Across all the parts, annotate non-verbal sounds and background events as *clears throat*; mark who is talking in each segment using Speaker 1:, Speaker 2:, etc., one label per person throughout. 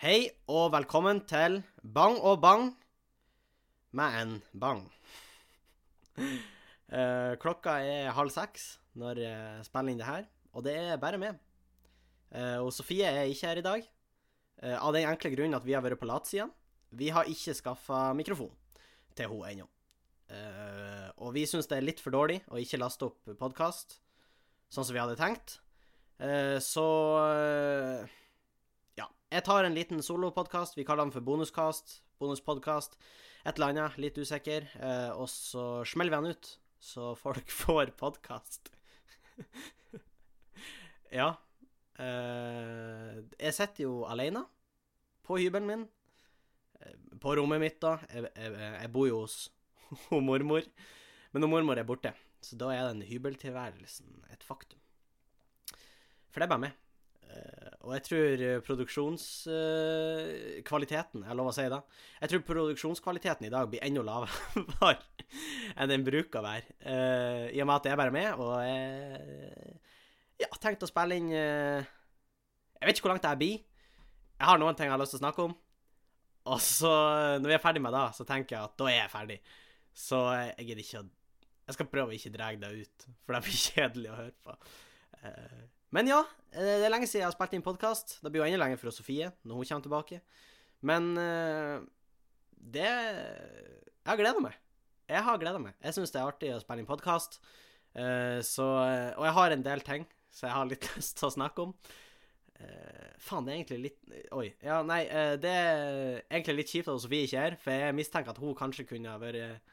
Speaker 1: Hei og velkommen til Bang og Bang med en bang. *laughs* Eh, klokka er halv seks når jeg spiller inn det her, og det er bare meg. Eh, og Sofie er ikke her i dag, eh, av den enkle grunn at vi har vært på latsida. Vi har ikke skaffa mikrofon til henne ennå. Eh, og vi syns det er litt for dårlig å ikke laste opp podkast sånn som vi hadde tenkt. Eh, så eh. Jeg tar en liten solopodkast. Vi kaller den for bonuskast. Bonuspodkast. Et eller annet. Litt usikker. Eh, og så smeller vi den ut, så folk *laughs* får podkast. *laughs* ja. Eh, jeg sitter jo alene på hybelen min. Eh, På rommet mitt, da. Jeg, jeg, jeg bor jo hos *laughs* hun mormor. Men hun mormor er borte, så da er den hybeltilværelsen et faktum. For det er bare meg. Eh, og jeg tror produksjonskvaliteten jeg lov å si det? Jeg tror produksjonskvaliteten i dag blir enda lavere *laughs* enn den bruker å være. Eh, I og med at jeg er bare med, og jeg ja, tenkte å spille inn eh, Jeg vet ikke hvor langt det blir. Jeg har noen ting jeg har lyst til å snakke om. Og så, når vi er ferdig med det, så tenker jeg at da er jeg ferdig. Så jeg gidder ikke å Jeg skal prøve å ikke dra det ut, for det blir *laughs* kjedelig å høre på. Eh, men ja, eh, det er lenge siden jeg har spilt inn podkast. Det blir jo enda lenger for Sofie når hun kommer tilbake. Men eh, det Jeg har gleda meg. Jeg har gleda meg. Jeg syns det er artig å spille inn podkast. Så Og jeg har en del ting så jeg har litt *laughs* lyst til å snakke om. faen, det er egentlig litt Oi. Ja, nei, det er egentlig litt kjipt at Sofie ikke er her, for jeg mistenker at hun kanskje kunne ha vært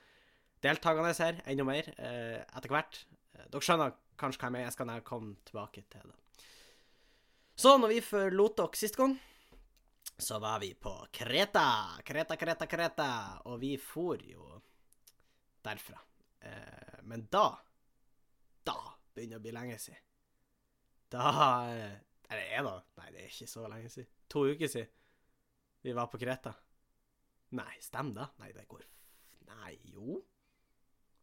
Speaker 1: deltakende her enda mer etter hvert. Dere skjønner kanskje hva jeg mener. Jeg skal komme tilbake til det. Så når vi forlot dere sist gang, så var vi på Kreta. Kreta, Kreta, Kreta. Og vi for jo derfra. Eh, men da Da begynner det å bli lenge siden. Da Eller er det Nei, det er ikke så lenge siden. To uker siden vi var på Kreta. Nei, stemmer det? Nei, det går Nei, jo.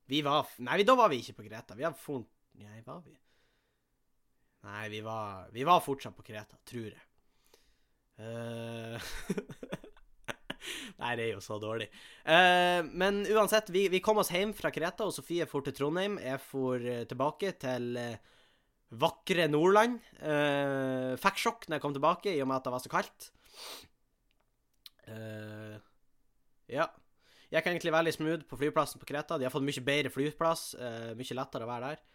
Speaker 1: Vi var Nei, da var vi ikke på Kreta. Vi har funnet Nei, var vi? Nei, vi var, vi var fortsatt på Kreta, tror jeg. Uh... *laughs* Nei, det er jo så dårlig. Uh, men uansett, vi, vi, kom oss hjem fra Kreta, og Sofie for til Trondheim. Jeg for tilbake til uh, vakre Nordland. Uh, fikk sjokk når jeg kom tilbake, i og med at det var så kaldt. ja. Gikk egentlig veldig smooth på flyplassen på Kreta. De har fått mye bedre flyplass, mye lettere å være der.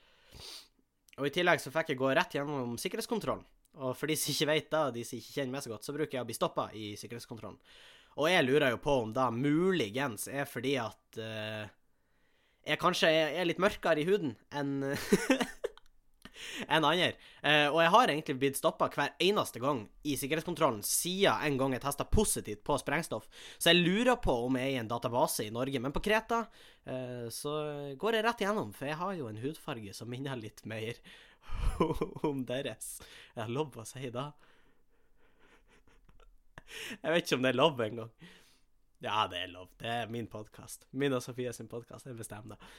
Speaker 1: Og i tillegg så fikk jeg gå rett gjennom sikkerhetskontrollen. Og for de som ikke vet det, de som ikke kjenner meg så godt, så bruker jeg å bli stoppa i sikkerhetskontrollen. Og jeg lurer jo på om det muligens er fordi at uh, jeg kanskje er litt mørkere i huden enn *laughs* *laughs* enn andre. Uh, og jeg har egentlig blitt stoppa hver eneste gang i sikkerhetskontrollen siden en gang jeg testa positivt på sprengstoff. Så jeg lurer på om jeg er i en database i Norge. Men på Kreta uh, så går jeg rett igjennom, for jeg har jo en hudfarge som minner litt mer *laughs* om deres. Jeg har lov å si det. *laughs* Jeg vet ikke om det er lov engang. Ja, det er lov. Det er min podkast. Min og Sofie sin podkast. Jeg bestemmer det.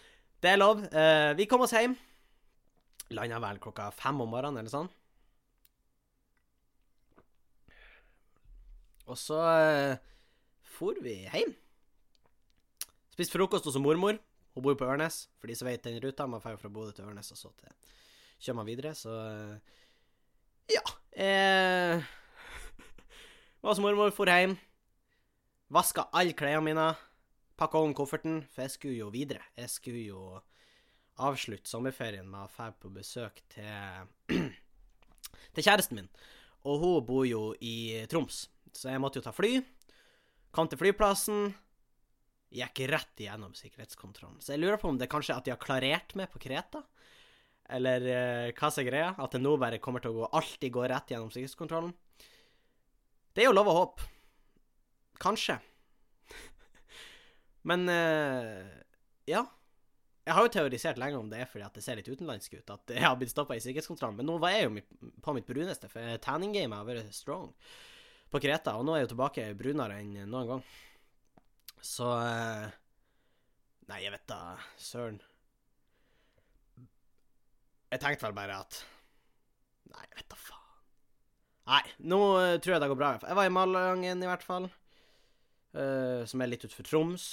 Speaker 1: Det er lov. Uh, vi kom oss hjem. Landa vel klokka fem om morgenen, eller sånn. Og så uh, for vi hjem. Spiste frokost hos mormor. Hun bor på Ørnes, for de som vet den ruta. Man drar fra Bodø til Ørnes, og så til kjører man videre, så uh, Ja. Eh, *laughs* var hos mormor, for hjem. Vaska alle klærne mine. Pakka om kofferten, for jeg skulle jo videre. Jeg skulle jo avslutte sommerferien med å dra på besøk til *clears throat* til kjæresten min. Og hun bor jo i Troms, så jeg måtte jo ta fly. Kom til flyplassen. Gikk rett igjennom sikkerhetskontrollen. Så jeg lurer på om det er kanskje at de har klarert meg på Kreta? Eller eh, hva som er greia? At det nå bare kommer til å gå, alltid gå rett gjennom sikkerhetskontrollen? Det er jo lov å håpe. Kanskje. *laughs* Men uh, ja. Jeg har jo teorisert lenge om det er fordi at det ser litt utenlandsk ut, at jeg har blitt stoppa i sikkerhetskontrollen, men nå var jeg jo på mitt bruneste, for tanning-gamet har vært strong på Kreta, og nå er jeg jo tilbake brunere enn noen gang. Så uh, Nei, jeg vet da søren. Jeg tenkte vel bare at Nei, jeg vet da faen. Nei, nå uh, tror jeg det går bra. Jeg var i Malangen, i hvert fall. Uh, som er litt utenfor Troms,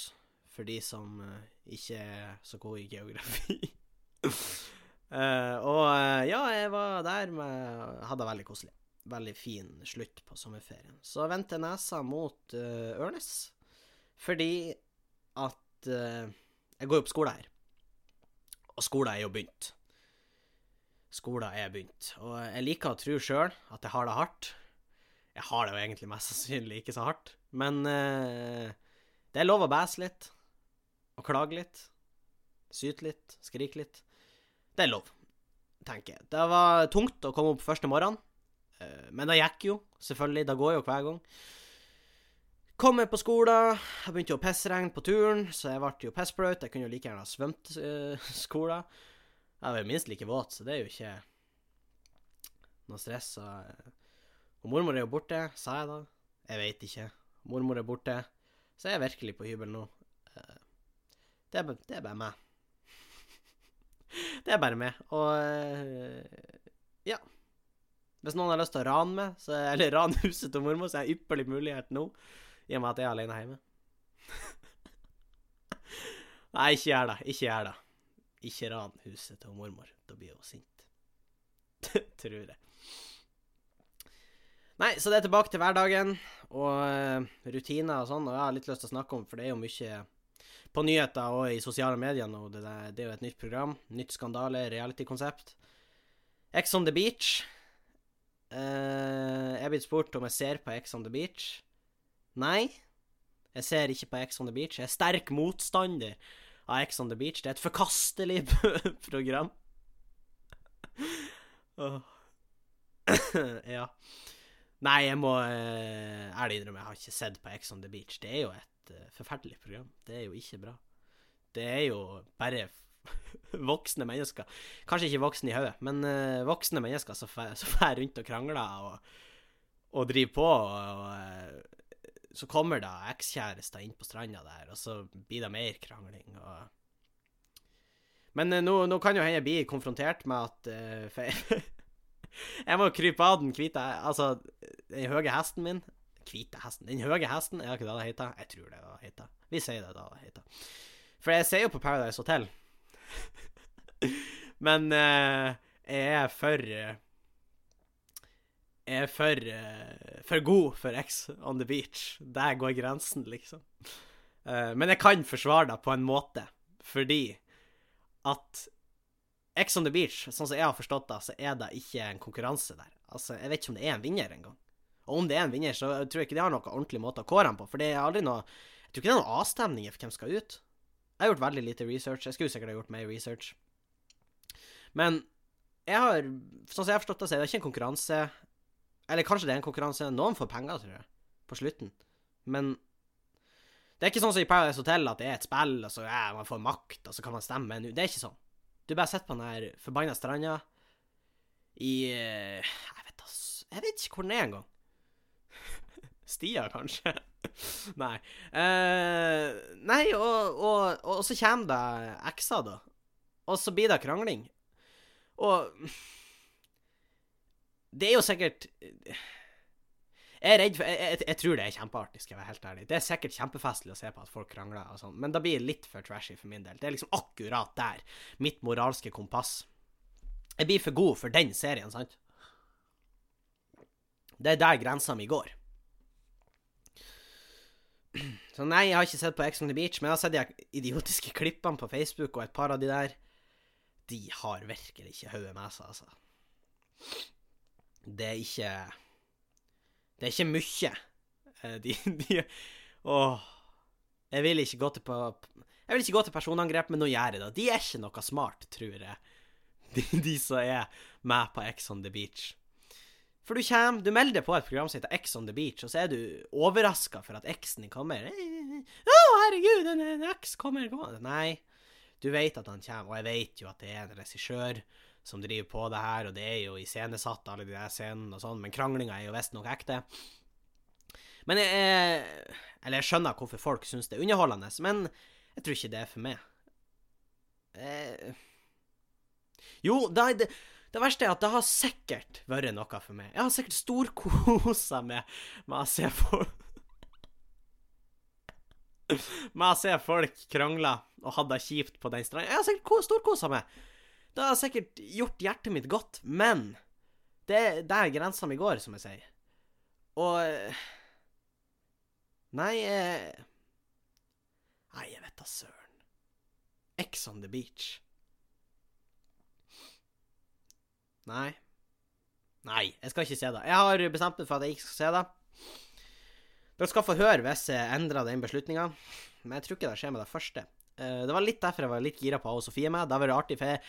Speaker 1: for de som uh, ikke er så gode i geografi. *laughs* og ja, jeg var der med Hadde det veldig koselig. Veldig fin slutt på sommerferien. Så vendte nesa mot Ørnes, fordi at Jeg går jo på skole her. Og skolen er jo begynt skolen er begynt. Og jeg liker å tro sjøl at jeg har det hardt. Jeg har det jo egentlig mest sannsynlig ikke så hardt, men det er lov å bæse litt. Og klage litt. Syte litt. Skrike litt. Det er lov, tenker jeg. Det var tungt å komme opp første morgen, uh, men det gikk jo, selvfølgelig. Det går jo hver gang. Kom på skolen, jeg begynte jo å pissregne på turen, så jeg ble jo pissblaut. Jeg kunne jo like gjerne ha svømt uh, *laughs* skolen. Jeg var minst like våt, så det er jo ikke noe stress. Og mormor er jo borte, sa jeg da. Jeg veit ikke. Mormor er borte, så jeg er virkelig på hybel nå. Eh, det er, det er bare meg. Det er bare meg. Og eh, ja. Hvis noen har lyst til å rane meg, så, eller rane huset til mormor, så er det ypperlig mulighet nå, i og med at jeg er alene hjemme. *laughs* Nei, ikke gjør det. Ikke gjør det. Ikke ran huset til mormor. Da blir hun sint. *laughs* Tror jeg. Nei, så det er tilbake til hverdagen og uh, rutiner og sånn, og jeg har litt lyst til å snakke om, for det er jo mye på nyheter og i sosiale medier nå. Det, der, det er jo et nytt program. Nytt skandale, reality-konsept. Ex on the beach. Uh, jeg er blitt spurt om jeg ser på Ex on the beach. Nei, jeg ser ikke på Ex on the beach. Jeg er sterk motstander av Ex on the Beach. Det er et forkastelig *laughs* program. ja. Nei, jeg må uh, ærlig innrømme, jeg har ikke sett på Ex on the Beach. Det er jo et uh, forferdelig program. Det er jo ikke bra. Det er jo bare *laughs* voksne mennesker. Kanskje ikke voksne i hodet, men uh, voksne mennesker som drar rundt og krangler og, og driver på. og, og så kommer da ekskjærester inn på stranda der, og så blir det mer krangling. Og... Men nå, nå, kan jo hende jeg bli konfrontert med at uh, *laughs* jeg må krype av den hvite Altså, den høye hesten min Hvite hesten Den høye hesten, er ikke det det heter? Jeg tror det det heter. Vi sier det det heter. For jeg ser jo på Paradise Hotel. *laughs* Men uh, jeg er for jeg er for, uh, for god for X on the beach. Der går grensen, liksom. Uh, men jeg kan forsvare det på en måte, fordi at X on the beach, sånn som jeg har forstått det, så er det ikke en konkurranse der. Altså, Jeg vet ikke om det er en vinner engang. Og om det er en vinner, så tror jeg ikke de har noen ordentlig måte å kåre ham på. For det er aldri noe Jeg tror ikke det er noen avstemninger for hvem skal ut. Jeg har gjort veldig lite research. Jeg skulle sikkert ha gjort mer research. Men jeg har, sånn som jeg har forstått det, så er det ikke en konkurranse. Eller kanskje det er en konkurranse. Noen får penger, tror jeg, på slutten. Men det er ikke sånn som i Paradise Hotel at det er et spill, og så ja, man får makt, og så kan man stemme. Det er ikke sånn. Du bare sitter på den her forbanna stranda i eh, Jeg vet ass Jeg vet ikke hvor den er engang. Stia, kanskje? *laughs* nei. Uh, nei, og, og, og, så kommer det ekser, da. Og så blir det krangling. Og det er jo sikkert Jeg er redd for jeg, jeg, jeg, tror det er kjempeartig, skal jeg være helt ærlig. Det er sikkert kjempefestlig å se på at folk krangler og sånn, men da blir det litt for trashy for min del. Det er liksom akkurat der. Mitt moralske kompass. Jeg blir for god for den serien, sant? Det er der grensa mi går. *clears throat* Så nei, jeg har ikke sett på Ex on the Beach, men jeg har sett de idiotiske klippene på Facebook, og et par av de der De har virkelig ikke hodet med seg, altså det er ikke Det er ikke mye. Eh, de, *laughs* de Åh. Jeg vil ikke gå til på Jeg vil ikke gå til personangrep, men nå gjør jeg det. De er ikke noe smart, tror jeg. De, de som er med på Ex on the Beach. For du kommer, du melder på et program som heter X on the Beach, og så er du overraska for at eksen din kommer. Å, herregud, en, en eks kommer, kommer. Nei, du vet at han kommer, og jeg vet jo at det er en regissør som driver på det her, og det er jo iscenesatt, alle de der scenene og sånn, men kranglinga er jo visstnok ekte. Men jeg, Eller jeg skjønner hvorfor folk syns det er underholdende, men jeg tror ikke det er for meg. Eh, jo, er det, Det verste er at det har sikkert vært noe for meg. Jeg har sikkert storkosa meg med å se folk *laughs* Med å se folk krangle og ha det kjipt på den stranda. Jeg har sikkert storkosa meg. Det har sikkert gjort hjertet mitt godt, men det, det er grensa mi går, som jeg sier. Og Nei eh, Nei, jeg vet da søren. X on the beach. Nei. Nei, jeg skal ikke se det. Jeg har bestemt meg for at jeg ikke skal se det. Dere skal få høre hvis jeg endrer den beslutninga, men jeg tror ikke det skjer med det første. Eh, det var litt derfor jeg var litt gira på å Sofie med. Det var artig, for jeg,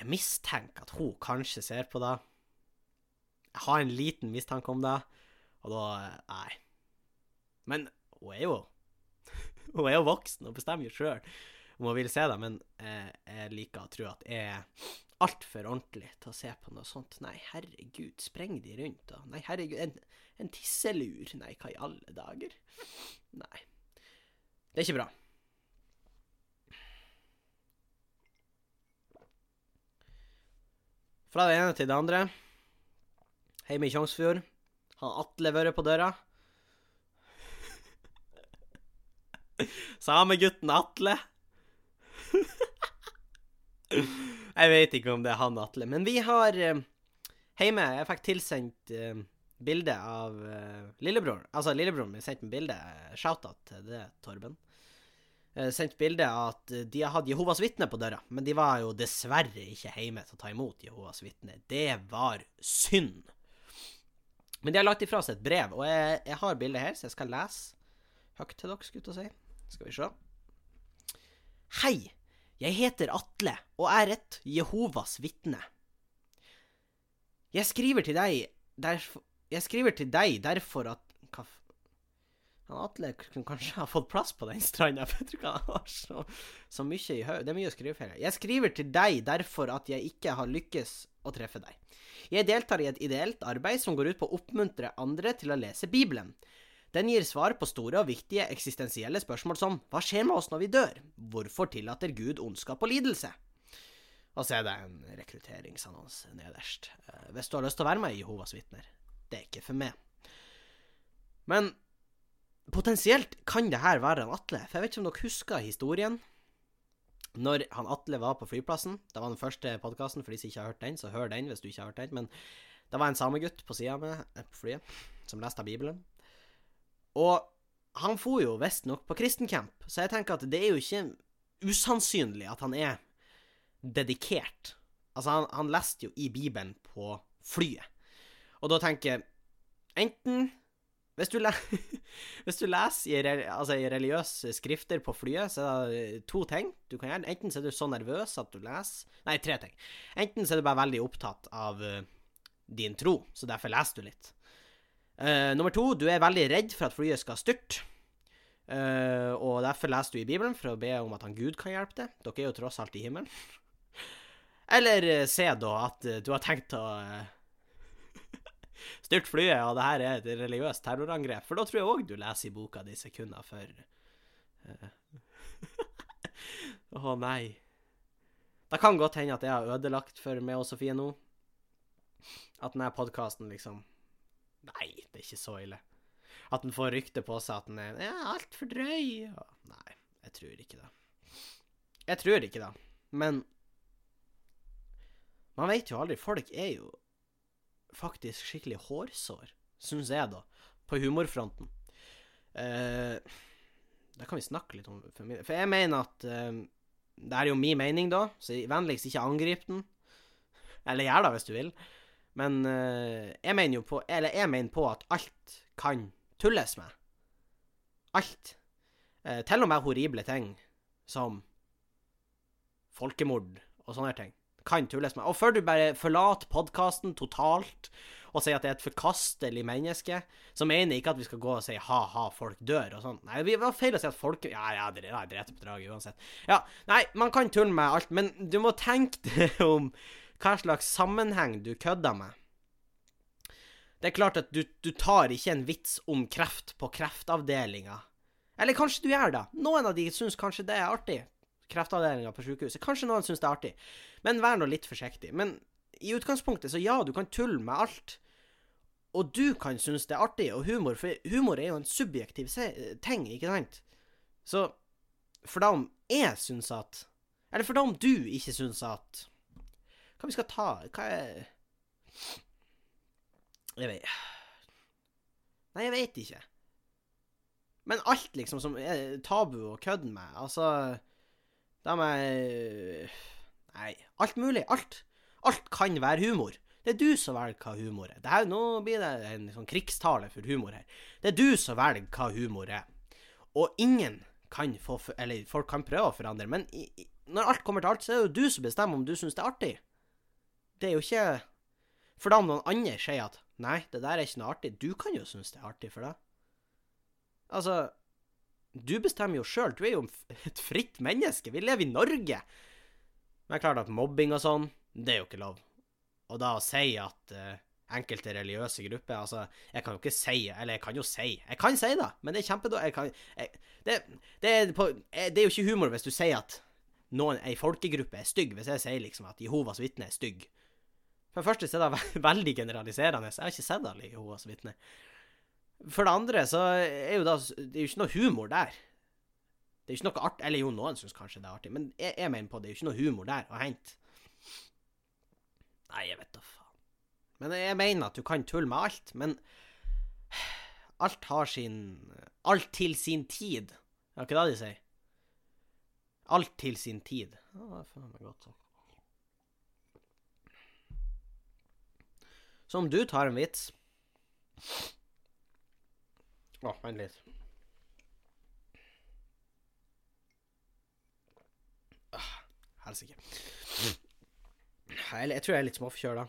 Speaker 1: jeg mistenker at hun kanskje ser på det. Jeg har en liten mistanke om det, og da Nei. Men hun er jo *laughs* Hun er jo voksen og bestemmer jo sjøl om hun vil se det, men jeg, jeg liker å tro at jeg altfor ordentlig til å se på noe sånt. Nei, herregud, spreng de rundt, da. Nei, herregud, en, en tisselur. Nei, hva i alle dager? Nei. Det er ikke bra. Fra det ene til det andre. Hjemme i Tjongsfjord har Atle vært på døra. *laughs* Samegutten Atle. *laughs* jeg vet ikke om det er han Atle, men vi har uh, hjemme Jeg fikk tilsendt uh, bilde av uh, lillebror. Altså, lillebroren min sendte meg bilde. Shout-out til det, Torben. Uh, sendt bilde av at de hadde Jehovas vitner på døra, men de var jo dessverre ikke hjemme til å ta imot Jehovas vitner. Det var synd. Men de har lagt ifra seg et brev, og jeg, jeg har bildet her, så jeg skal lese høyt til dere, skulle jeg si. Skal vi se. Hei, jeg heter Atle og er et Jehovas vitne. Jeg skriver til deg derfor Jeg skriver til deg derfor at hva, han Atle kunne kanskje ha fått plass på den stranda, for jeg tror ikke han har så, så mye i hodet. Det er mye å skrive for. Jeg skriver til deg derfor at jeg ikke har lykkes å treffe deg. Jeg deltar i et ideelt arbeid som går ut på å oppmuntre andre til å lese Bibelen. Den gir svar på store og viktige eksistensielle spørsmål som hva skjer med oss når vi dør? Hvorfor tillater Gud ondskap og lidelse? Og så er det en rekrutteringsannonse nederst. Eh, hvis du har lyst til å være med i Jehovas vitner. Det er ikke for meg. Men potensielt kan det her være en Atle, for jeg vet ikke om dere husker historien. Når han Atle var på flyplassen, det var den første podkasten, for de som ikke har hørt den, så hør den hvis du ikke har hørt den, men det var en samegutt på sida med på flyet som leste av Bibelen. Og han for jo visstnok på kristencamp, så jeg tenker at det er jo ikke usannsynlig at han er dedikert. Altså, han, han leste jo i Bibelen på flyet. Og da tenker jeg Enten hvis du, *laughs* hvis du, leser i, altså i, religiøse skrifter på flyet, så er det to ting du kan gjøre. Enten så er du så nervøs at du leser Nei, tre ting. Enten så er du bare veldig opptatt av uh, din tro, så derfor leser du litt. Uh, nummer to, du er veldig redd for at flyet skal styrte. Uh, og derfor leser du i Bibelen for å be om at han Gud kan hjelpe deg. Dere er jo tross alt i himmelen. Eller uh, se da at du har tenkt å styrte flyet, og det her er et religiøst terrorangrep. For da tror jeg òg du leser i boka di sekunder før *laughs* Å oh, nei. Det kan godt hende at jeg har ødelagt for meg og Sofie nå. At denne podkasten liksom Nei, det er ikke så ille. At den får rykte på seg at den er ja, altfor drøy. Nei, jeg tror ikke det. Jeg tror ikke det. Men man vet jo aldri. Folk er jo faktisk skikkelig hårsår, syns jeg, da, på humorfronten. Uh, det kan vi snakke litt om. For jeg mener at uh, Det er jo min mening, da, så vennligst ikke angrip den. Eller gjør det hvis du vil. Men uh, jeg mener jo på Eller jeg mener på at alt kan tulles med. Alt. Uh, til og med horrible ting som folkemord og sånne ting kan tulles med. Og før du bare forlater podkasten totalt og sier at det er et forkastelig menneske, så mener jeg ikke at vi skal gå og si ha-ha, folk dør og sånn. Nei, det var feil å si at folk Ja, ja, det er dreit på draget uansett. Ja, nei, man kan tulle med alt, men du må tenke *laughs* deg om hva slags sammenheng du kødder med. Det er klart at du, du tar ikke en vits om kreft på kreftavdelinga. Eller kanskje du gjør det. Noen av de syns kanskje det er artig. Kreftavdelinga på sykehuset. Kanskje noen syns det er artig. Men vær nå litt forsiktig. Men i utgangspunktet, så ja, du kan tulle med alt. Og du kan synes det er artig, og humor For humor er jo en subjektiv ting, ikke sant? Så for da om jeg syns at Eller for da om du ikke syns at Hva vi skal ta Hva er Jeg vet Nei, jeg vet ikke. Men alt, liksom, som er tabu og kødden med, altså må jeg Nei, alt mulig. Alt. Alt kan være humor. Det er du som velger hva humor er. Dette, nå blir det en sånn krigstale for humor her. Det er du som velger hva humor er. Og ingen kan få Eller folk kan prøve å forandre, men i, når alt kommer til alt, så er det jo du som bestemmer om du syns det er artig. Det er jo ikke For da om noen andre sier at Nei, det der er ikke noe artig. Du kan jo synes det er artig for deg. Altså Du bestemmer jo sjøl. Du er jo *laughs* et fritt menneske. Vi lever i Norge. Men er klart at mobbing og sånn, det er jo ikke lov. Og da å si at uh, enkelte religiøse grupper Altså, jeg kan jo ikke si Eller jeg kan jo si Jeg kan si det, men det er kjempedårlig det, det, det, er jo ikke humor hvis du sier at noen, ei folkegruppe er stygg. Hvis jeg sier liksom at Jehovas vitne er stygg. For det første så er det *laughs* veldig generaliserende. Jeg har ikke sett alle Jehovas vitner. For det andre så er jo da Det er jo ikke noe humor der. Det er jo ikke noe art... Eller jo, noen syns kanskje det er artig, men jeg, jeg, mener på det er jo ikke noe humor der å hente. Nei, jeg vet da faen. Men jeg mener at du kan tulle med alt, men alt har sin Alt til sin tid. Er det ikke det de sier? Alt til sin tid. Ja, det er faen meg godt sagt. Så om du tar en vits Å, oh, vent litt. Ah, Helsike. Jeg, jeg tror jeg er litt småforkjøla.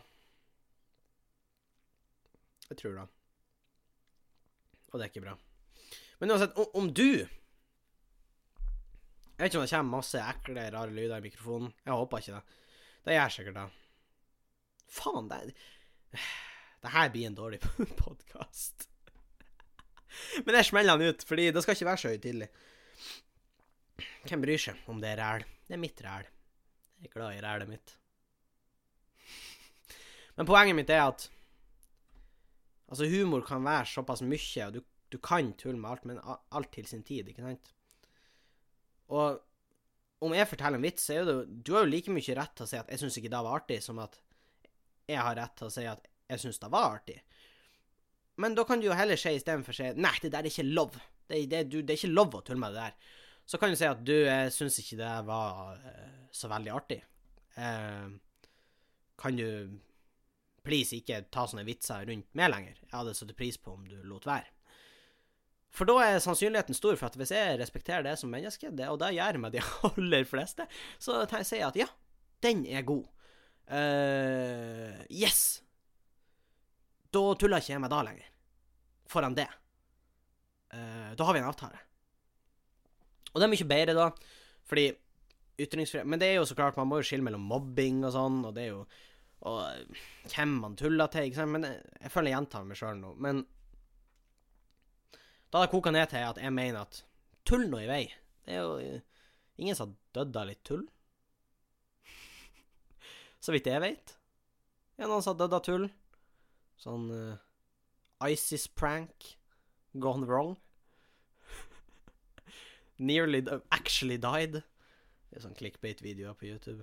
Speaker 1: Jeg tror det. Og det er ikke bra. Men uansett, om, du Jeg vet ikke om det kommer masse ekle, rare lyder i mikrofonen. Jeg håper ikke det. Det gjør sikkert det. Faen, det er det her blir en dårlig *laughs* podkast. Men jeg smeller den ut, fordi det skal ikke være så høytidelig. Hvem bryr seg om det er ræl? Det er mitt ræl. Jeg er glad i rælet mitt. Men poenget mitt er at Altså, humor kan være såpass mye, og du, du kan tulle med alt, men alt til sin tid, ikke sant? Og om jeg forteller en vits, så er det Du har jo like mye rett til å si at jeg syns ikke det var artig, som at jeg har rett til å si at jeg syns det var artig. Men da kan du jo heller si istedenfor si nei, det der er ikke lov. Det, det, du, det, er ikke lov å tulle med det der. Så kan du si at du jeg syns ikke det var uh, så veldig artig. Uh, kan du please ikke ta sånne vitser rundt meg lenger? Jeg hadde satt pris på om du lot være. For da er sannsynligheten stor for at hvis jeg respekterer det som menneske, det, og det gjør jeg med de *laughs* aller fleste, så sier jeg at ja, den er god. Uh, yes! Da tuller ikke jeg med da lenger. Foran det. Uh, da har vi en avtale. Og det er mye bedre da, fordi ytringsfrihet Men det er jo så klart, man må jo skille mellom mobbing og sånn, og det er jo Og hvem man tuller til, ikke sant. Men jeg, jeg føler jeg gjentar meg sjøl nå. Men da det koka ned til at jeg mener at tull nå i vei. Det er jo ingen som har dødd av litt tull. Så vidt jeg vet. En som har dødd av tull. Sånn uh, ISIS-prank gone wrong. *laughs* Nearly actually died. Det er sånn clickbait-videoer på YouTube.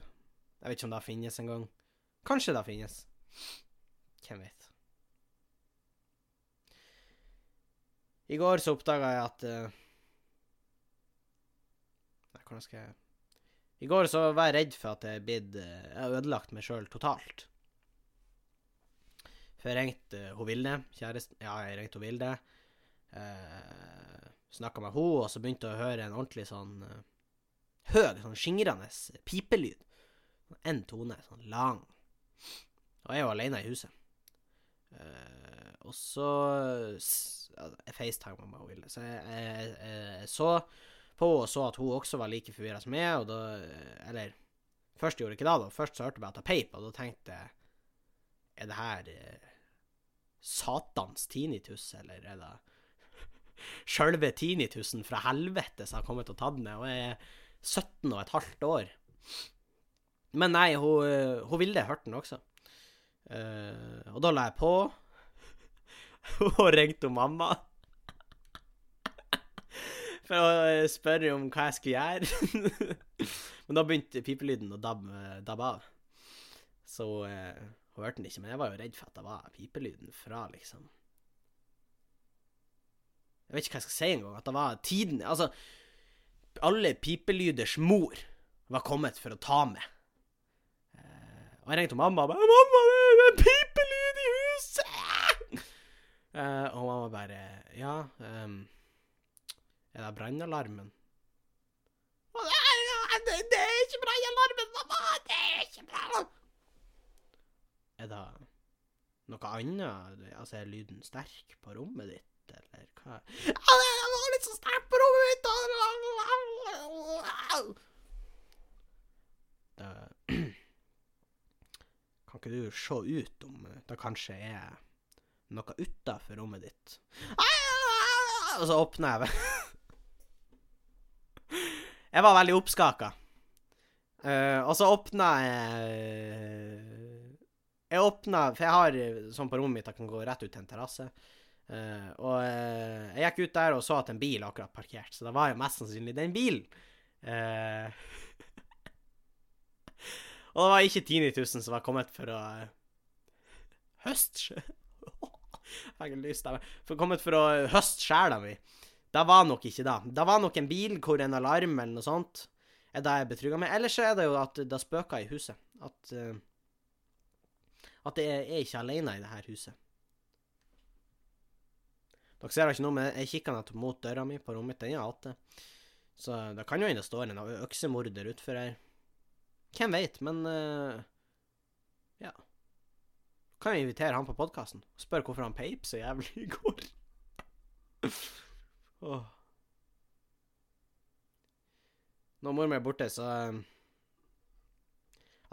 Speaker 1: Jeg vet ikke om det finnes engang. Kanskje det finnes. Hvem vet. I går så oppdaga jeg at uh, hvordan skal jeg i går så var jeg redd for at jeg Jeg har ødelagt meg sjøl totalt. For jeg ringte uh, hun Vilde, kjæresten Ja, jeg ringte hun Vilde. Eh, Snakka med henne, og så begynte jeg å høre en ordentlig sånn uh, høy, sånn skingrende pipelyd. Én tone, sånn lang. Og jeg er jo alene i huset. Eh, og så Jeg facetima med Vilde, så jeg, jeg, jeg, jeg så på og så at hun også var like forvirra som meg, og da Eller først gjorde jeg ikke det, da. Først så hørte jeg bare at jeg peip, og da tenkte jeg Er det her eh, satans tinnitus, eller er det *laughs* sjølve tinnitusen fra helvete som har kommet og tatt ned? Og jeg er 17 og et halvt år. Men nei, hun, hun ville hørt den også. Uh, og da la jeg på, *laughs* og ringte hun mamma. For å eh, spørre om hva jeg skulle gjøre. *laughs* men da begynte pipelyden å dabbe, dabbe av. Så eh, hun hørte den ikke. Men jeg var jo redd for at det var pipelyden fra, liksom Jeg vet ikke hva jeg skal si engang. At det var tiden Altså, alle pipelyders mor var kommet for å ta meg. Eh, og jeg ringte mamma og bare 'Mamma, det er pipelyd i huset!' Eh, og mamma bare 'Ja, um, er det brannalarmen?' Det, det er ikke brannalarmen, mamma! Det er ikke brann... Er det noe annet? Altså, er lyden sterk på rommet ditt, eller hva? Ja, det var litt så sterkt på rommet mitt! Det, *clears throat* kan ikke du se ut om det kanskje er noe utafor rommet ditt? Og så åpner jeg *laughs* Jeg var veldig oppskaka. Uh, og så åpna jeg Jeg åpna For jeg har sånn på rommet mitt jeg kan gå rett ut til en terrasse. Uh, og uh, jeg gikk ut der og så at en bil akkurat parkert, så det var jo mest sannsynlig den bilen. *laughs* og det var ikke Tinitusen som var kommet for å *laughs* høste *laughs* Jeg har lyst til For kommet for å høste sjela mi. Det var nok ikke det. Det var nok en bil hvor en alarm eller noe sånt er det jeg betrygga med. Ellers er det jo at det spøker i huset. At, uh, at jeg er ikke alene i det her huset. Dere ser ikke noe, men jeg kikker nettopp mot døra mi på rommet mitt. Den er åtte. Så det kan jo hende det står en øksemorder utfor her. Hvem veit, men uh, ja. Kan jo invitere han på podkasten og spørre hvorfor han peip så jævlig i går. *laughs* oh. Når mor mi er borte, så uh,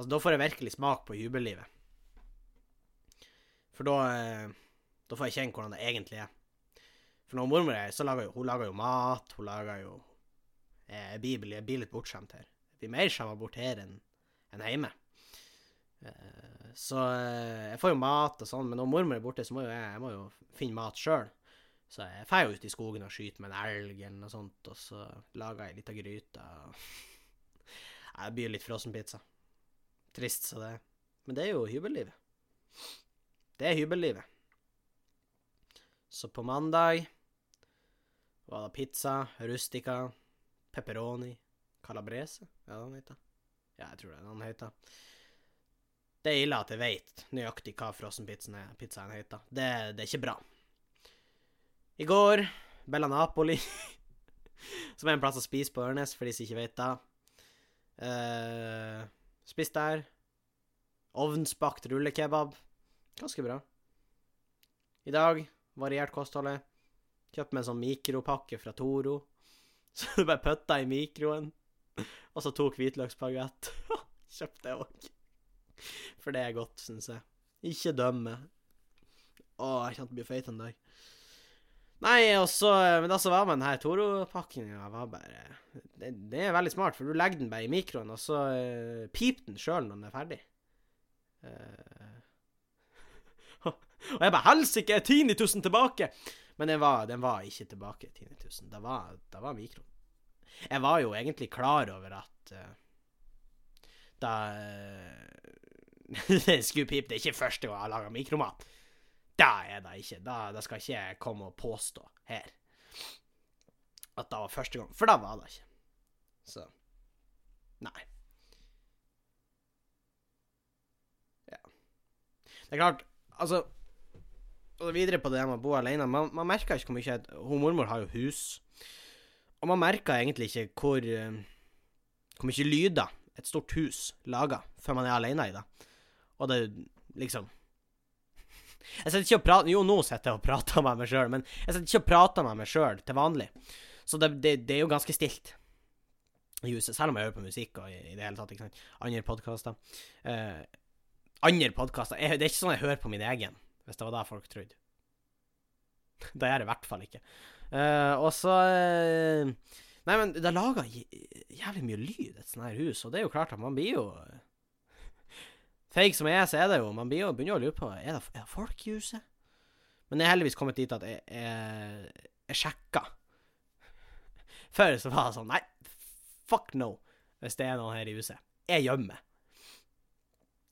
Speaker 1: Altså, da får jeg virkelig smak på jubellivet. For da uh, Da får jeg kjenne hvordan det egentlig er. For når mormor er så lager jo, hun lager jo mat, hun lager jo eh, blir, jeg blir litt bortskjemt her. Jeg blir mer skjemma bort her enn en hjemme. Eh, så eh, jeg får jo mat og sånn, men når mormor er borte, så må jo jeg, jeg må jo finne mat sjøl. Så jeg drar ut i skogen og skyter med en elg eller noe sånt, og så lager jeg ei lita gryte. *laughs* Det blir litt frossenpizza. Trist så det. Men det er jo hybellivet. Det er hybellivet. Så på mandag var det pizza, rustica, pepperoni, calabrese, ja, den heter. Ja, jeg tror det er den heter. Det er ille at jeg vet nøyaktig hva frossenpizzaen heter. Det, det, er ikke bra. I går, Bella Napoli, *laughs* som er en plass å spise på Ørnes, for de som ikke vet det. Uh, spist der. Ovnsbakt rullekebab. Ganske bra. I dag variert kostholdet. Kjøpt meg en sånn mikropakke fra Toro. *laughs* Så du bare putta i mikroen. *laughs* Og så to hvitløksbagett. Kjøpte jeg òg. For det er godt, syns jeg. Ikke dømme. Å, jeg kjente bli feit en dag. Nei, og så Men da så var den her Toro-pakkinga, var bare det, det, er veldig smart, for du legger den bare i mikroen, og så uh, piper den sjøl når den er ferdig. Uh, *laughs* og jeg bare Helsike, er tinitusen tilbake? Men den var, den var ikke tilbake, tinitusen. Da var, da var mikroen. Jeg var jo egentlig klar over at uh, da *laughs* uh, skulle pipe. Det er ikke første gang jeg har laga mikromat. Da er det ikke. Da, det skal ikke jeg komme og påstå her at det var første gang. For da var det ikke. Så Nei. Ja. Det er klart, altså og videre på det med å bo alene. Man, man merker ikke hvor mye Hun mormor har jo hus. Og man merker egentlig ikke hvor, uh, hvor mye lyder et stort hus lager før man er alene i det. Og det er jo liksom Jeg sitter ikke og prater Jo, nå sitter jeg og prater med meg sjøl, men jeg sitter ikke og prater med meg sjøl til vanlig. Så det, det, det, er jo ganske stilt i huset, selv om jeg hører på musikk og i, i det hele tatt. ikke sant? Andre podkaster. Uh, andre podkaster Det er ikke sånn jeg hører på min egen hvis det var det folk trodde. det er det i hvert fall ikke. Uh, og så uh, Nei, men det lager jævlig mye lyd, et sånt her hus, og det er jo klart at man blir jo feig som jeg er, så er det jo Man jo, begynner å lure på Er det, er det folk i huset. Men jeg er heldigvis kommet dit at jeg, jeg, jeg sjekka. *laughs* Før så var det sånn Nei, fuck no, hvis det er noen her i huset. Jeg gjemmer.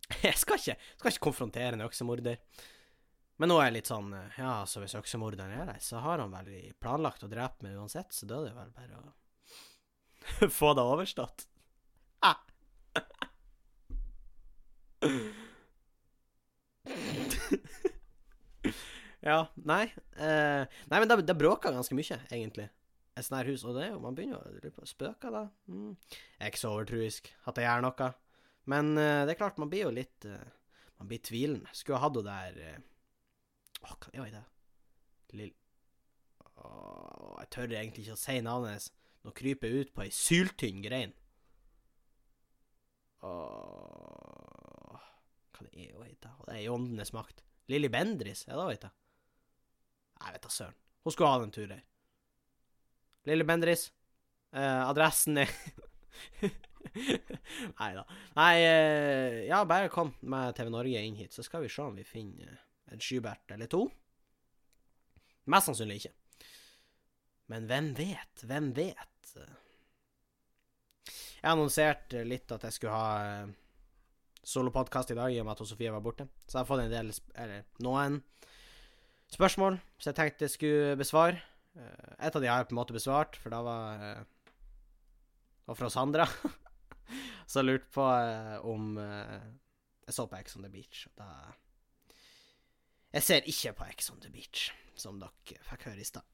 Speaker 1: *laughs* Jeg skal ikke, skal ikke konfrontere en øksemorder. Men nå er jeg litt sånn Ja, så hvis øksemorderen er der, så har han vel planlagt å drepe meg uansett, så da er det vel bare å *laughs* få det overstått. Ah. *laughs* ja, nei eh, Nei, men det, det bråker ganske mye, egentlig. Et sånt her hus. Og det er jo, man begynner å lure på Spøker da? Mm. Jeg er ikke så overtruisk at jeg gjør noe. Men eh, det er klart, man blir jo litt eh, Man blir tvilende. Skulle ha hatt henne der eh, Åh, hva er det? Lill... Åh, jeg tør egentlig ikke å si navnet hennes. Nå kryper jeg ut på ei syltynn grein. Hva det er? Det er i åndenes makt. Lilly Bendris, er det hun heter? Jeg vet da søren. Hun skulle ha den tur her. Lilly Bendris. Eh, adressen er *laughs* Nei da. Nei, eh, ja, bare kom med TV Norge inn hit, så skal vi se om vi finner en Skybert eller to. Mest sannsynlig ikke. Men hvem vet? Hvem vet? Jeg annonserte litt at jeg skulle ha eh, solopodkast i dag, i og med at Sofie var borte. Så jeg har fått en del, eller noen, spørsmål som jeg tenkte jeg skulle besvare. Eh, et av de har jeg på en måte besvart, for da var det var fra Sandra. *laughs* som lurte på eh, om jeg så på Ex on the Beach. Og da Jeg ser ikke på Ex on the Beach, som dere fikk høre i stad.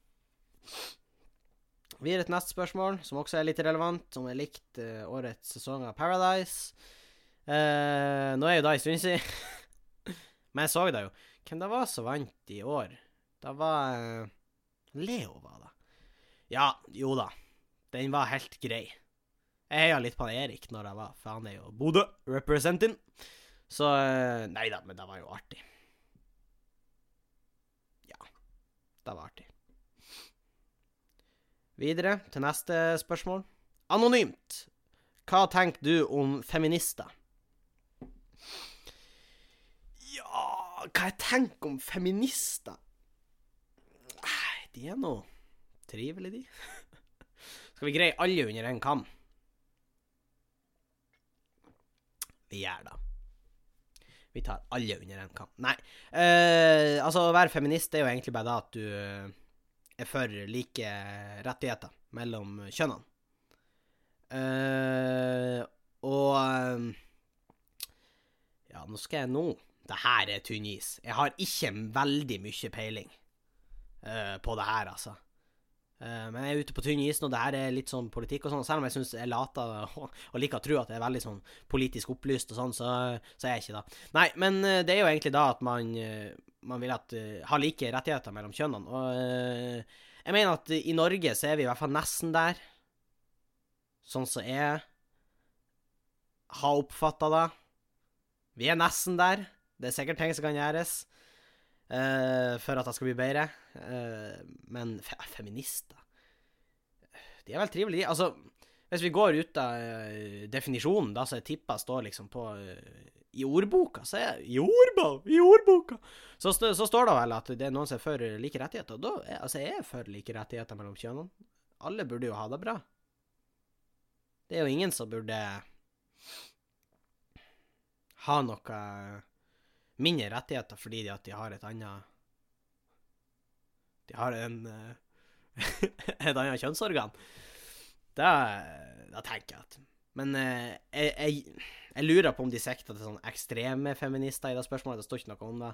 Speaker 1: Videre til neste spørsmål, som også er litt relevant, som er likt årets sesong av Paradise. Uh, nå er jo da en stund siden, *laughs* men jeg så det jo. Hvem det var som vant i år? Det var eh, Leo, var det. Ja, jo da. Den var helt grei. Jeg heia litt på Erik når jeg var, for han er jo Bodø representing. Så Nei da, men det var jo artig. Ja, det var artig. Videre til neste spørsmål. Anonymt. Hva tenker du om feminister? Ja Hva jeg tenker om feminister? Nei, de er nå trivelige, de. *laughs* Skal vi greie alle under en kam? Vi gjør det. Vi tar alle under en kam. Nei, eh, altså å være feminist er jo egentlig bare det at du er for like rettigheter mellom kjønnene. Uh, og uh, Ja, nå skal jeg nå Det her er tynn is. Jeg har ikke veldig mye peiling uh, på det her, altså. men jeg er ute på tynn is nå. det her er litt sånn politikk og sånn. Selv om jeg syns jeg later og, *laughs* og liker å tro at det er veldig sånn politisk opplyst og sånn, så, så er jeg ikke det. Nei, men det er jo egentlig da at man man vil at, uh, ha like rettigheter mellom kjønnene. Og uh, jeg mener at i Norge så er vi i hvert fall nesten der. Sånn som jeg har oppfatta det. Vi er nesten der. Det er sikkert ting som kan gjøres uh, for at det skal bli bedre. men fe feminister De er vel trivelige, de. Altså, hvis vi går ut av definisjonen, da, så jeg tipper står liksom på i ordboka, så er I ordboka! I ordboka! Så, så, står det vel at det er noen som er for like rettigheter. Da er, altså, jeg er for like rettigheter mellom kjønnene. Alle burde jo ha det bra. Det er jo ingen som burde ha noe mindre rettigheter fordi de de har et annet De har en *laughs* et annet kjønnsorgan. Da, da tenker jeg at Men eh, jeg, jeg, jeg, lurer på om de sikter til sånne ekstreme feminister i det spørsmålet. Det står ikke noe om det.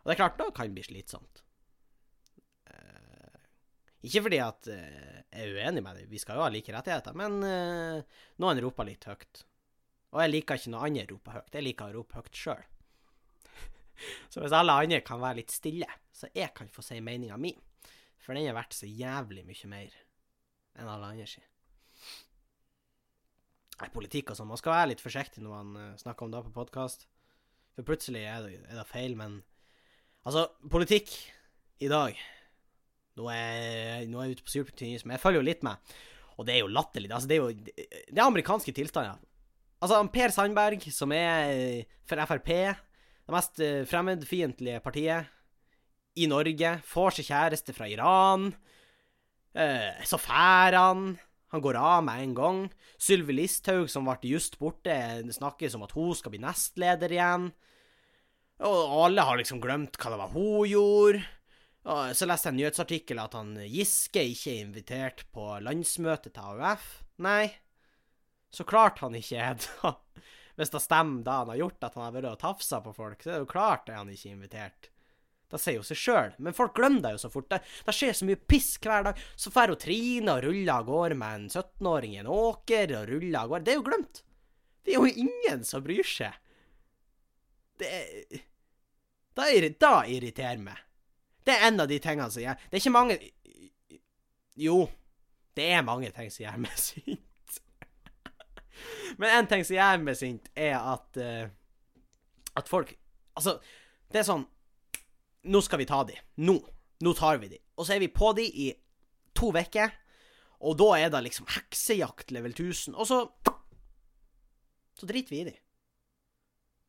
Speaker 1: Og det er klart, da kan det bli slitsomt. Uh, ikke fordi at jeg er uenig med det, vi skal jo ha like rettigheter, men noen roper litt høyt. Og jeg liker ikke når andre roper høyt, jeg liker å rope høyt sjøl. Så hvis alle andre kan være litt stille, så jeg kan få si meninga mi, for den er verdt så jævlig mye mer enn alle andre sier. Nei, politikk og sånn, man skal være litt forsiktig når man snakker om det på podkast, for plutselig er det, er det feil, men Altså, politikk i dag Nå er, nå er jeg ute på men jeg følger jo litt med. Og det er jo latterlig. Altså, det er jo det er amerikanske tilstander. Altså, Per Sandberg, som er eh, for Frp det mest eh, fremmedfiendtlige partiet i Norge, får seg kjæreste fra Iran. Eh, så fær han. Han går av med en gang. Sylvi Listhaug, som ble just borte, snakkes om at hun skal bli nestleder igjen. Og alle har liksom glemt hva det var hun gjorde. Og så leste jeg en nyhetsartikkel at han Giske ikke er invitert på landsmøtet til AUF. Nei, så klart han ikke *laughs* er det. Hvis det stemmer det han har gjort, at han har vært og tafsa på folk, så er det jo klart er han ikke invitert. Det sier jo seg sjøl, men folk glemmer det jo så fort. Det, det skjer så mye piss hver dag. Så drar Trine og ruller av gårde med en 17-åring i en åker og ruller av gårde. Det er jo glemt. Det er jo ingen som bryr seg. Det Da, da irriterer meg. Det er en av de tingene som gjør Det er ikke mange Jo, det er mange ting som gjør meg *laughs* sint. Men en ting som gjør meg sint, er at uh, At folk Altså, det er sånn Nå skal vi ta de. Nå. Nå tar vi de. Og så er vi på de i to uker, og da er det liksom heksejakt level 1000. Og så Så driter vi i de.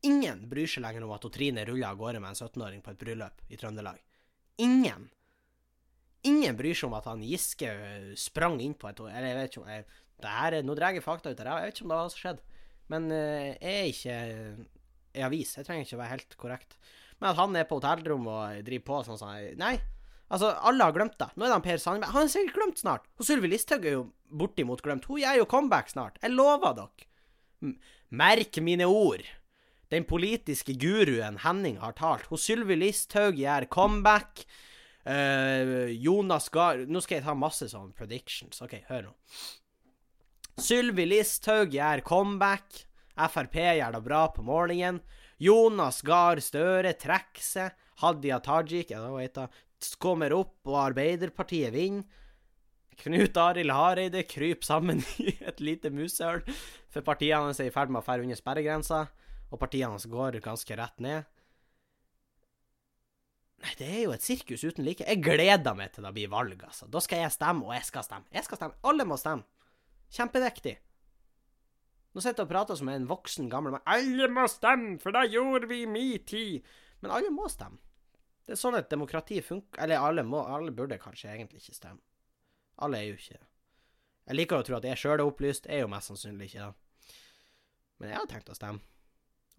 Speaker 1: Ingen bryr seg lenger om at Trine ruller av gårde med en 17-åring på et bryllup i Trøndelag. Ingen. Ingen bryr seg om at han Giske sprang inn på et Eller jeg vet ikke om jeg, her, Nå drar jeg fakta ut her. Jeg vet ikke om det har skjedd. Men jeg er ikke i avis. Jeg trenger ikke å være helt korrekt. Men at han er på hotellrom og driver på sånn sånn Nei. Altså, alle har glemt det. Nå er det han Per Sandberg. Han er sikkert glemt snart. Og Sylvi Listhaug er jo bortimot glemt. Hun gjør jo comeback snart. Jeg lover dere. Merk mine ord. Den politiske guruen Henning har talt. Hun Sylvi Listhaug gjør comeback. Uh, Jonas Gahr Nå skal jeg ta masse sånne predictions. OK, hør nå. Sylvi Listhaug gjør comeback. Frp gjør det bra på målingen. Jonas Gahr Støre trekker seg. Hadia Tajik ja, da kommer opp, og Arbeiderpartiet vinner. Knut Arild Hareide kryper sammen *laughs* i et lite musehull, for partiene hans er i ferd med å ferde under sperregrensa og partiene hans går ganske rett ned. Nei, det er jo et sirkus uten like. Jeg gleder meg til det blir valg, altså. Da skal jeg stemme, og jeg skal stemme. Jeg skal stemme. Alle må stemme. Kjempeviktig. Nå sitter jeg og prater som en voksen gammel mann. Alle må stemme, for det gjorde vi i min tid. Men alle må stemme. Det er sånn et demokrati funker. Eller alle må, alle burde kanskje egentlig ikke stemme. Alle er jo ikke Jeg liker å tro at jeg sjøl er opplyst. Jeg er jo mest sannsynlig ikke det. Men jeg har tenkt å stemme.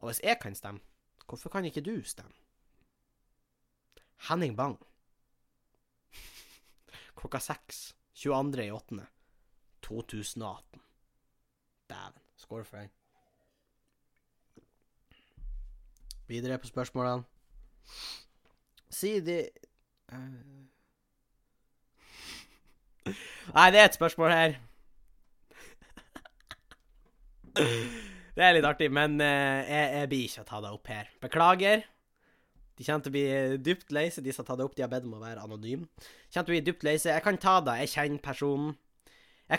Speaker 1: Og hvis jeg kan stemme, hvorfor kan ikke du stemme? Henning Bang. *laughs* Klokka seks 22.8. 2018. Dæven. Skål for deg. Videre på spørsmålene. Si de uh... *laughs* Nei, det er et spørsmål her. *laughs* Det er litt artig, men uh, jeg, jeg, blir ikke å ta det opp her. Beklager. De kommer til å bli dypt lei seg, de som har tatt det opp. De har bedt om å være anonym. De kommer å bli dypt. Jeg kan ta det. Jeg kjenner personen.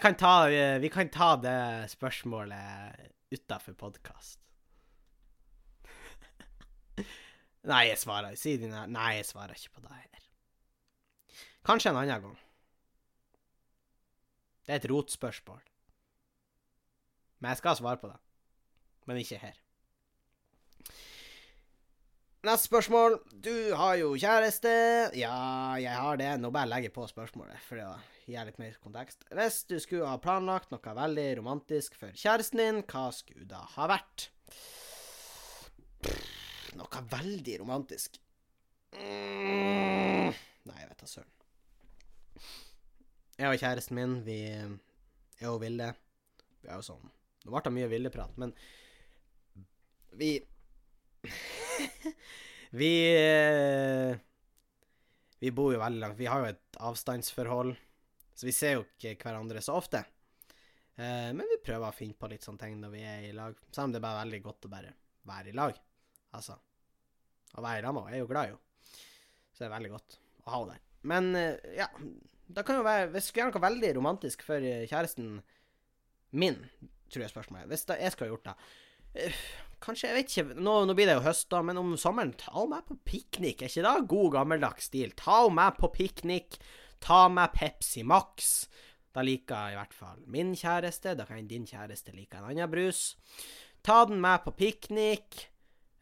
Speaker 1: Kan ta, uh, vi kan ta det spørsmålet utafor podkast. *laughs* Nei, jeg svarer Si dine Nei, jeg svarer ikke på det her. Kanskje en annen gang. Det er et rotspørsmål. Men jeg skal svare på det men ikke her. Neste spørsmål. Du har jo kjæreste. Ja, jeg har det. Nå bare legger jeg på spørsmålet for å gi litt mer kontekst. Hvis du skulle ha planlagt noe veldig romantisk for kjæresten din, hva skulle det ha vært? Noe veldig romantisk mm. Nei, jeg vet da søren. Jeg og kjæresten min, vi er jo ville. Vi er jo sånn Nå ble det mye villeprat, men vi *laughs* Vi eh, Vi bor jo veldig langt. Vi har jo et avstandsforhold, så vi ser jo ikke hverandre så ofte. Eh, men vi prøver å finne på litt sånne ting når vi er i lag. Selv om det er bare veldig godt å bare være i lag. Altså Å være i lag med henne er jo glad henne. Så det er veldig godt å ha henne der. Men eh, ja, det kan jo være Hvis skulle gjøre noe veldig romantisk for kjæresten min, tror jeg spørsmålet er. Hvis da jeg skulle ha gjort det Kanskje, jeg vet ikke. Nå, nå, blir det jo høst, da, men om sommeren, ta meg på piknik. Er ikke det god gammeldags stil? Ta meg på piknik. Ta meg Pepsi Max. Da liker jeg i hvert fall min kjæreste. Da kan din kjæreste like en annen brus. Ta den med på piknik.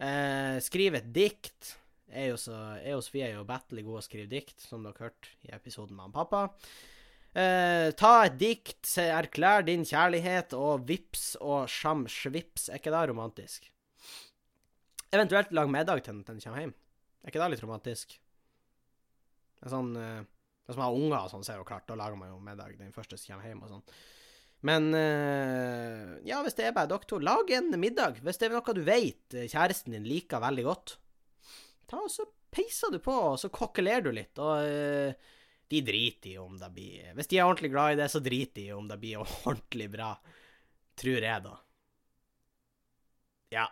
Speaker 1: Eh, skriv et dikt. Jeg og Sofie er jo battelig gode å skrive dikt, som dere hørte i episoden med han pappa. Eh, ta et dikt, erklær din kjærlighet, og vips og sjam svips. Er ikke det romantisk? Eventuelt lag middag til den kommer hjem. Er ikke det litt romantisk? En sånn eh, Hvis man har unger og sånn, så er det jo klart, da lager man jo middag den første som kommer hjem og sånn. Men eh, ja, hvis det er bare dere to, lag en middag. Hvis det er noe du vet kjæresten din liker veldig godt, ta og så peiser du på, og så kokkelerer du litt. Og eh, de driter i om det blir Hvis de er ordentlig glad i det, så driter de i om det blir *laughs* ordentlig bra. Tror jeg, da. Ja.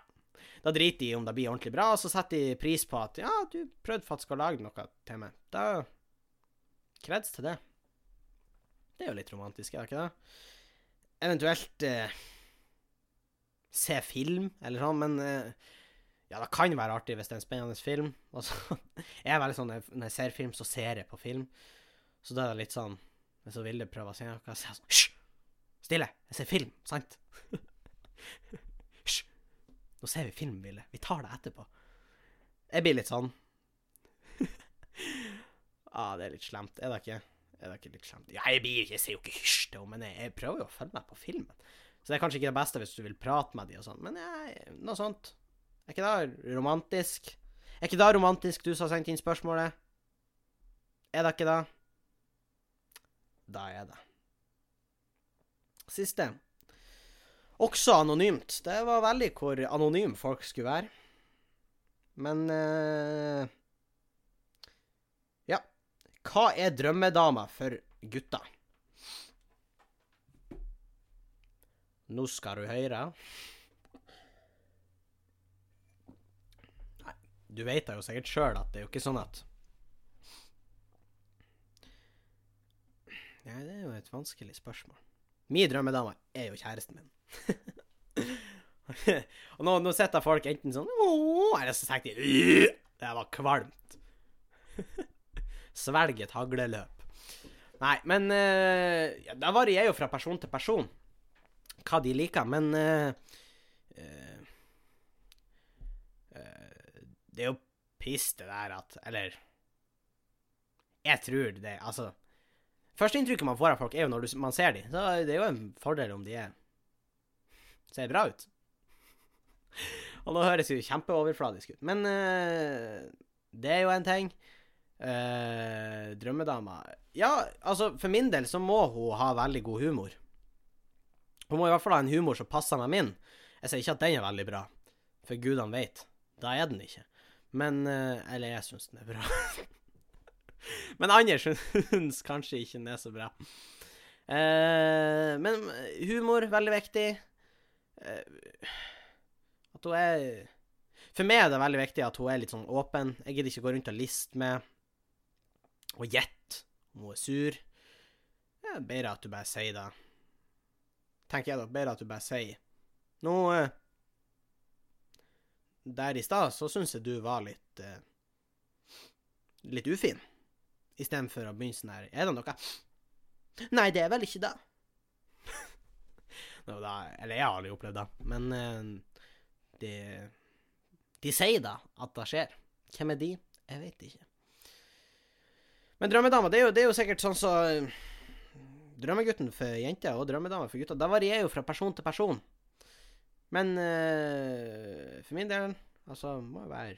Speaker 1: Da driter de i om det blir ordentlig bra, og så setter de pris på at ja, du prøvde faktisk å lage noe til meg. Da Kreds til det. Det er jo litt romantisk, er det ikke det? Eventuelt eh, se film, eller sånn, men eh, ja, det kan være artig hvis det er en spennende film. Altså, *laughs* jeg er veldig sånn, Når jeg ser film, så ser jeg på film. Så da er det litt sånn Hvis Vilde prøver å si noe, så sier jeg sånn Hysj! Stille! Jeg ser film, sant? *laughs* Hysj! Nå ser vi film, Vilde. Vi tar det etterpå. Jeg blir litt sånn. *laughs* ah, det er litt slemt. Er det ikke? Er det ikke litt slemt? Ja, jeg, blir, jeg sier jo ikke hysj til henne, men jeg, jeg, prøver jo å følge med på filmen. Så det er kanskje ikke det beste hvis du vil prate med dem og sånn, men jeg, noe sånt. Er ikke det romantisk? Er ikke det romantisk, du som har sendt inn spørsmålet? Er det ikke det? Da er det. Siste. Også anonymt. Det var veldig hvor anonym folk skulle være. Men uh, Ja. Hva er drømmedama for gutta? Nå skal du høre. Nei, du vet da jo sikkert sjøl at det er jo ikke sånn at Ja, det er jo et vanskelig spørsmål. Min drømmedame er jo kjæresten min. *laughs* og nå, nå sitter folk enten sånn Åh, eller så tenker de Det var kvalmt. *laughs* Svelg et hagleløp. Nei, men uh, ja, Det varierer jo fra person til person hva de liker, men uh, uh, Det er jo piss, det der at Eller Jeg tror det Altså Førsteinntrykket man får av folk, er jo når du, man ser dem. Så det er jo en fordel om de er, ser bra ut. Og nå høres jo kjempeoverfladisk ut, men uh, det er jo en ting. Uh, drømmedama Ja, altså, for min del så må hun ha veldig god humor. Hun må i hvert fall ha en humor som passer med min. Jeg sier ikke at den er veldig bra, for gudene vet. Da er den ikke. Men uh, Eller jeg syns den er bra. *laughs* *laughs* Men andre *laughs* syns kanskje ikke den er så bra. Eh, men humor, veldig viktig. Eh, at hun er For meg er det veldig viktig at hun er litt sånn åpen. Jeg gidder ikke gå rundt og liste med og gjette om hun er sur. Det er bedre at du bare sier det. Tenker jeg da. Bedre at du bare sier Nå eh, Der i stad så syns jeg du var litt eh, Litt ufin. Istedenfor å begynne sånn her Er det noe? Nei, det er vel ikke det. no, da, eller jeg har aldri opplevd det, men uh, de, de sier da at det skjer. Hvem er de? Jeg vet ikke. Men drømmedama, det det er jo sikkert sånn så Drømmegutten for jenter og drømmedama for gutter, det varierer jo fra person til person. Men uh, for min del, altså, må jo være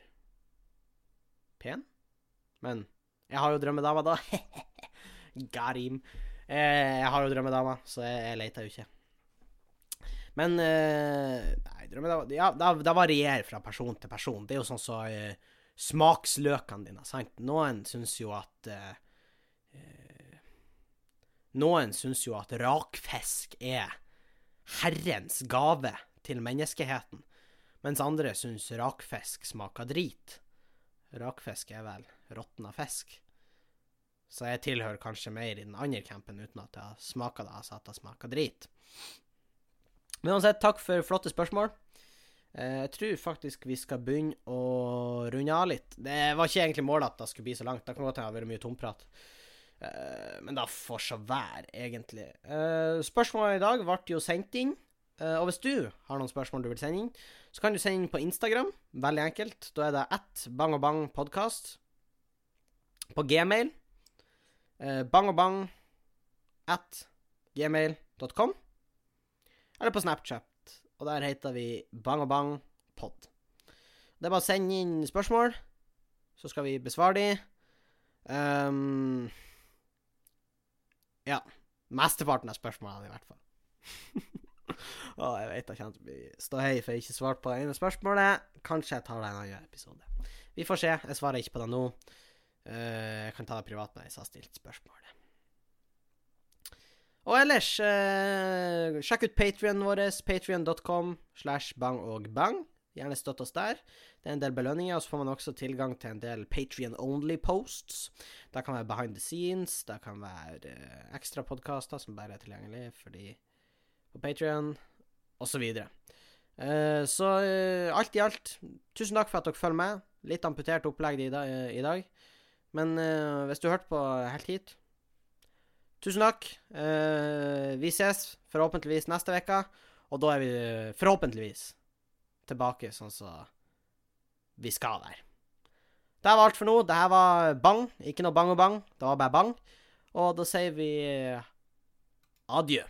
Speaker 1: pen. Men jeg har jo drømmedama, da. *laughs* Got him. Eh, jeg har jo drømmedama, så jeg, jeg leter jo ikke. Men eh, Nei, drømmedama Ja, det varierer fra person til person. Det er jo sånn så eh, Smaksløkene dine, sant. Noen syns jo at eh, Noen syns jo at rakfisk er Herrens gave til menneskeheten, mens andre syns rakfisk smaker drit. Rakfisk er vel råtna fisk. Så jeg tilhører kanskje mer i den andre campen uten at jeg smaker det, altså at jeg smaker drit. Men uansett, takk for flotte spørsmål. Eh, jeg tror faktisk vi skal begynne å runde av litt. Det var ikke egentlig målet at det skulle bli så langt. Det kan godt hende det har vært mye tomprat. Eh, men da får så være, egentlig. Eh, spørsmålet i dag ble jo sendt inn. Og hvis du har noen spørsmål du vil sende inn, så kan du sende inn på Instagram. Veldig enkelt. Da er det at bang og bang podkast. På gmail. Eh, bangobang at gmail.com. Eller på Snapchat. Og der heter vi bang og bang pod. Det er bare å sende inn spørsmål, så skal vi besvare de. Um, ja. Mesteparten av spørsmålene, i hvert fall. *laughs* Å, jeg vet jeg kommer til å bli ståhei for jeg ikke svarte på det ene spørsmålet. Kanskje jeg tar det i en annen episode. Vi får se. Jeg svarer ikke på det nå. Uh, jeg kan ta det privat med deg som har stilt spørsmålet. Og ellers, uh, sjekk ut patrionen vår, patrion.com slash bang. Gjerne støtt oss der. Det er en del belønninger, og så får man også tilgang til en del Patrion only posts. Det kan være behind the scenes, det kan være uh, ekstra podkaster som bare er tilgjengelig for de på Patrion, osv. Uh, så uh, alt i alt, tusen takk for at dere følger med. Litt amputert opplegg i, dag. i dag. Men uh, hvis du hørte på helt hit Tusen takk. vi ses forhåpentligvis neste uke, og da er vi forhåpentligvis tilbake sånn som så vi skal være. Det var alt for nå. Det her var bang. Ikke noe bang og bang. Det var bare bang. Og da sier vi adjø.